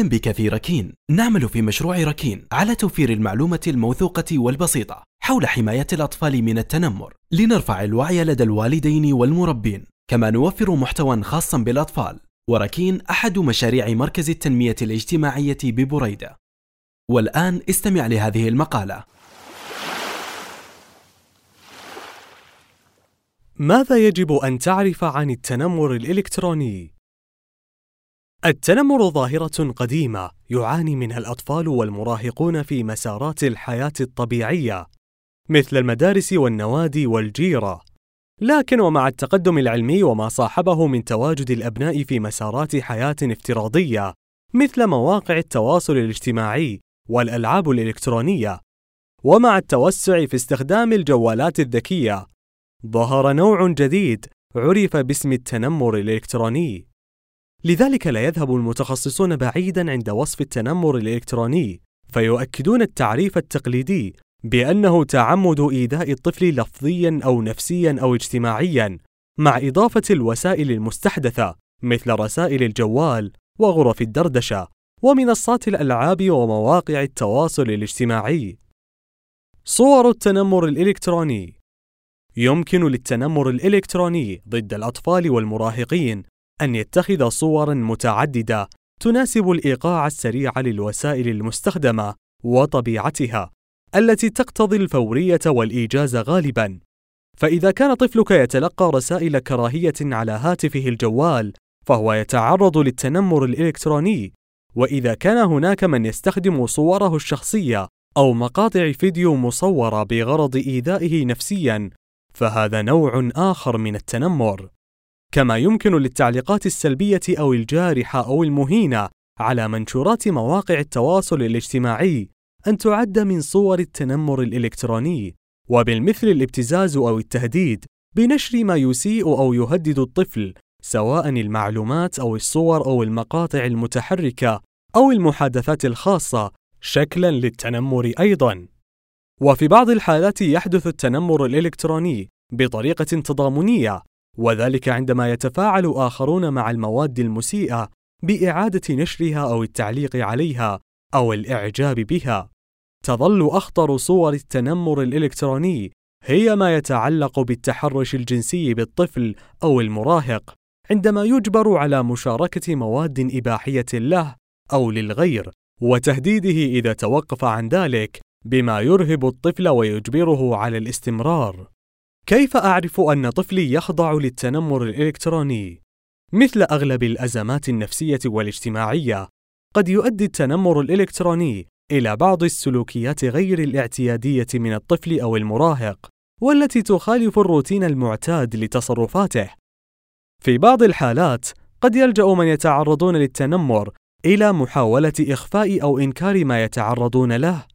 أهلا بك في ركين. نعمل في مشروع ركين. على توفير المعلومة الموثوقة والبسيطة. حول حماية الأطفال من التنمر. لنرفع الوعي لدى الوالدين والمربين. كما نوفر محتوى خاصا بالأطفال. وركين أحد مشاريع مركز التنمية الاجتماعية ببريدة. والآن استمع لهذه المقالة. ماذا يجب أن تعرف عن التنمر الإلكتروني؟ التنمر ظاهرة قديمة يعاني منها الأطفال والمراهقون في مسارات الحياة الطبيعية، مثل المدارس والنوادي والجيرة. لكن ومع التقدم العلمي وما صاحبه من تواجد الأبناء في مسارات حياة افتراضية، مثل مواقع التواصل الاجتماعي والألعاب الإلكترونية، ومع التوسع في استخدام الجوالات الذكية، ظهر نوع جديد عرف باسم التنمر الإلكتروني. لذلك لا يذهب المتخصصون بعيدا عند وصف التنمر الإلكتروني، فيؤكدون التعريف التقليدي بأنه تعمد إيذاء الطفل لفظيا أو نفسيا أو اجتماعيا، مع إضافة الوسائل المستحدثة مثل رسائل الجوال وغرف الدردشة ومنصات الألعاب ومواقع التواصل الاجتماعي. صور التنمر الإلكتروني يمكن للتنمر الإلكتروني ضد الأطفال والمراهقين أن يتخذ صورا متعددة تناسب الإيقاع السريع للوسائل المستخدمة وطبيعتها التي تقتضي الفورية والإيجاز غالبا. فإذا كان طفلك يتلقى رسائل كراهية على هاتفه الجوال، فهو يتعرض للتنمر الإلكتروني، وإذا كان هناك من يستخدم صوره الشخصية أو مقاطع فيديو مصورة بغرض إيذائه نفسيا، فهذا نوع آخر من التنمر. كما يمكن للتعليقات السلبية أو الجارحة أو المهينة على منشورات مواقع التواصل الاجتماعي أن تعد من صور التنمر الإلكتروني، وبالمثل الابتزاز أو التهديد بنشر ما يسيء أو يهدد الطفل، سواء المعلومات أو الصور أو المقاطع المتحركة أو المحادثات الخاصة، شكلا للتنمر أيضا. وفي بعض الحالات يحدث التنمر الإلكتروني بطريقة تضامنية، وذلك عندما يتفاعل آخرون مع المواد المسيئة بإعادة نشرها أو التعليق عليها أو الإعجاب بها. تظل أخطر صور التنمر الإلكتروني هي ما يتعلق بالتحرش الجنسي بالطفل أو المراهق عندما يجبر على مشاركة مواد إباحية له أو للغير، وتهديده إذا توقف عن ذلك بما يرهب الطفل ويجبره على الاستمرار. كيف أعرف أن طفلي يخضع للتنمر الإلكتروني؟ مثل أغلب الأزمات النفسية والاجتماعية، قد يؤدي التنمر الإلكتروني إلى بعض السلوكيات غير الاعتيادية من الطفل أو المراهق، والتي تخالف الروتين المعتاد لتصرفاته. في بعض الحالات، قد يلجأ من يتعرضون للتنمر إلى محاولة إخفاء أو إنكار ما يتعرضون له،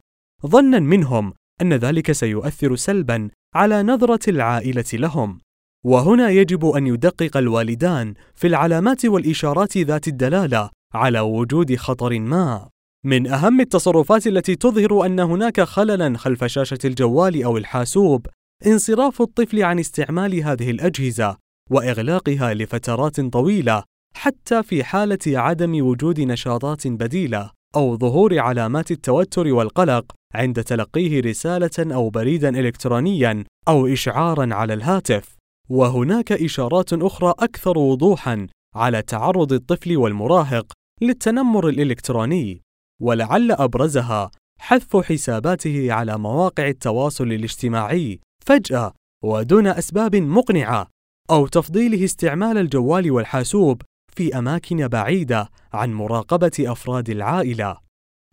ظنا منهم أن ذلك سيؤثر سلبا على نظرة العائلة لهم. وهنا يجب أن يدقق الوالدان في العلامات والإشارات ذات الدلالة على وجود خطر ما. من أهم التصرفات التي تظهر أن هناك خللا خلف شاشة الجوال أو الحاسوب انصراف الطفل عن استعمال هذه الأجهزة وإغلاقها لفترات طويلة حتى في حالة عدم وجود نشاطات بديلة أو ظهور علامات التوتر والقلق عند تلقيه رسالة أو بريدا إلكترونيا أو إشعارا على الهاتف. وهناك إشارات أخرى أكثر وضوحا على تعرض الطفل والمراهق للتنمر الإلكتروني، ولعل أبرزها حذف حساباته على مواقع التواصل الاجتماعي فجأة ودون أسباب مقنعة، أو تفضيله استعمال الجوال والحاسوب في أماكن بعيدة عن مراقبة أفراد العائلة.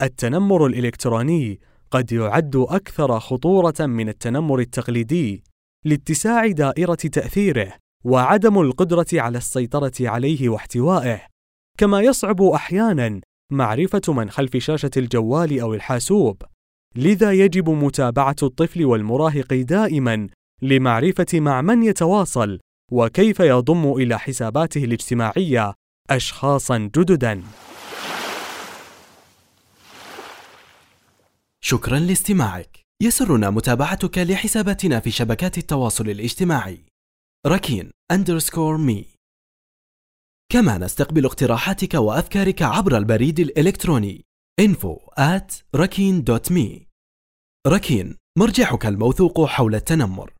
التنمر الإلكتروني قد يعد أكثر خطورة من التنمر التقليدي لاتساع دائرة تأثيره وعدم القدرة على السيطرة عليه واحتوائه، كما يصعب أحيانا معرفة من خلف شاشة الجوال أو الحاسوب، لذا يجب متابعة الطفل والمراهق دائما لمعرفة مع من يتواصل وكيف يضم إلى حساباته الاجتماعية أشخاصا جددا. شكرا لاستماعك. يسرنا متابعتك لحساباتنا في شبكات التواصل الاجتماعي. ركين underscore me كما نستقبل اقتراحاتك وأفكارك عبر البريد الإلكتروني. info at ركين مرجعك الموثوق حول التنمر.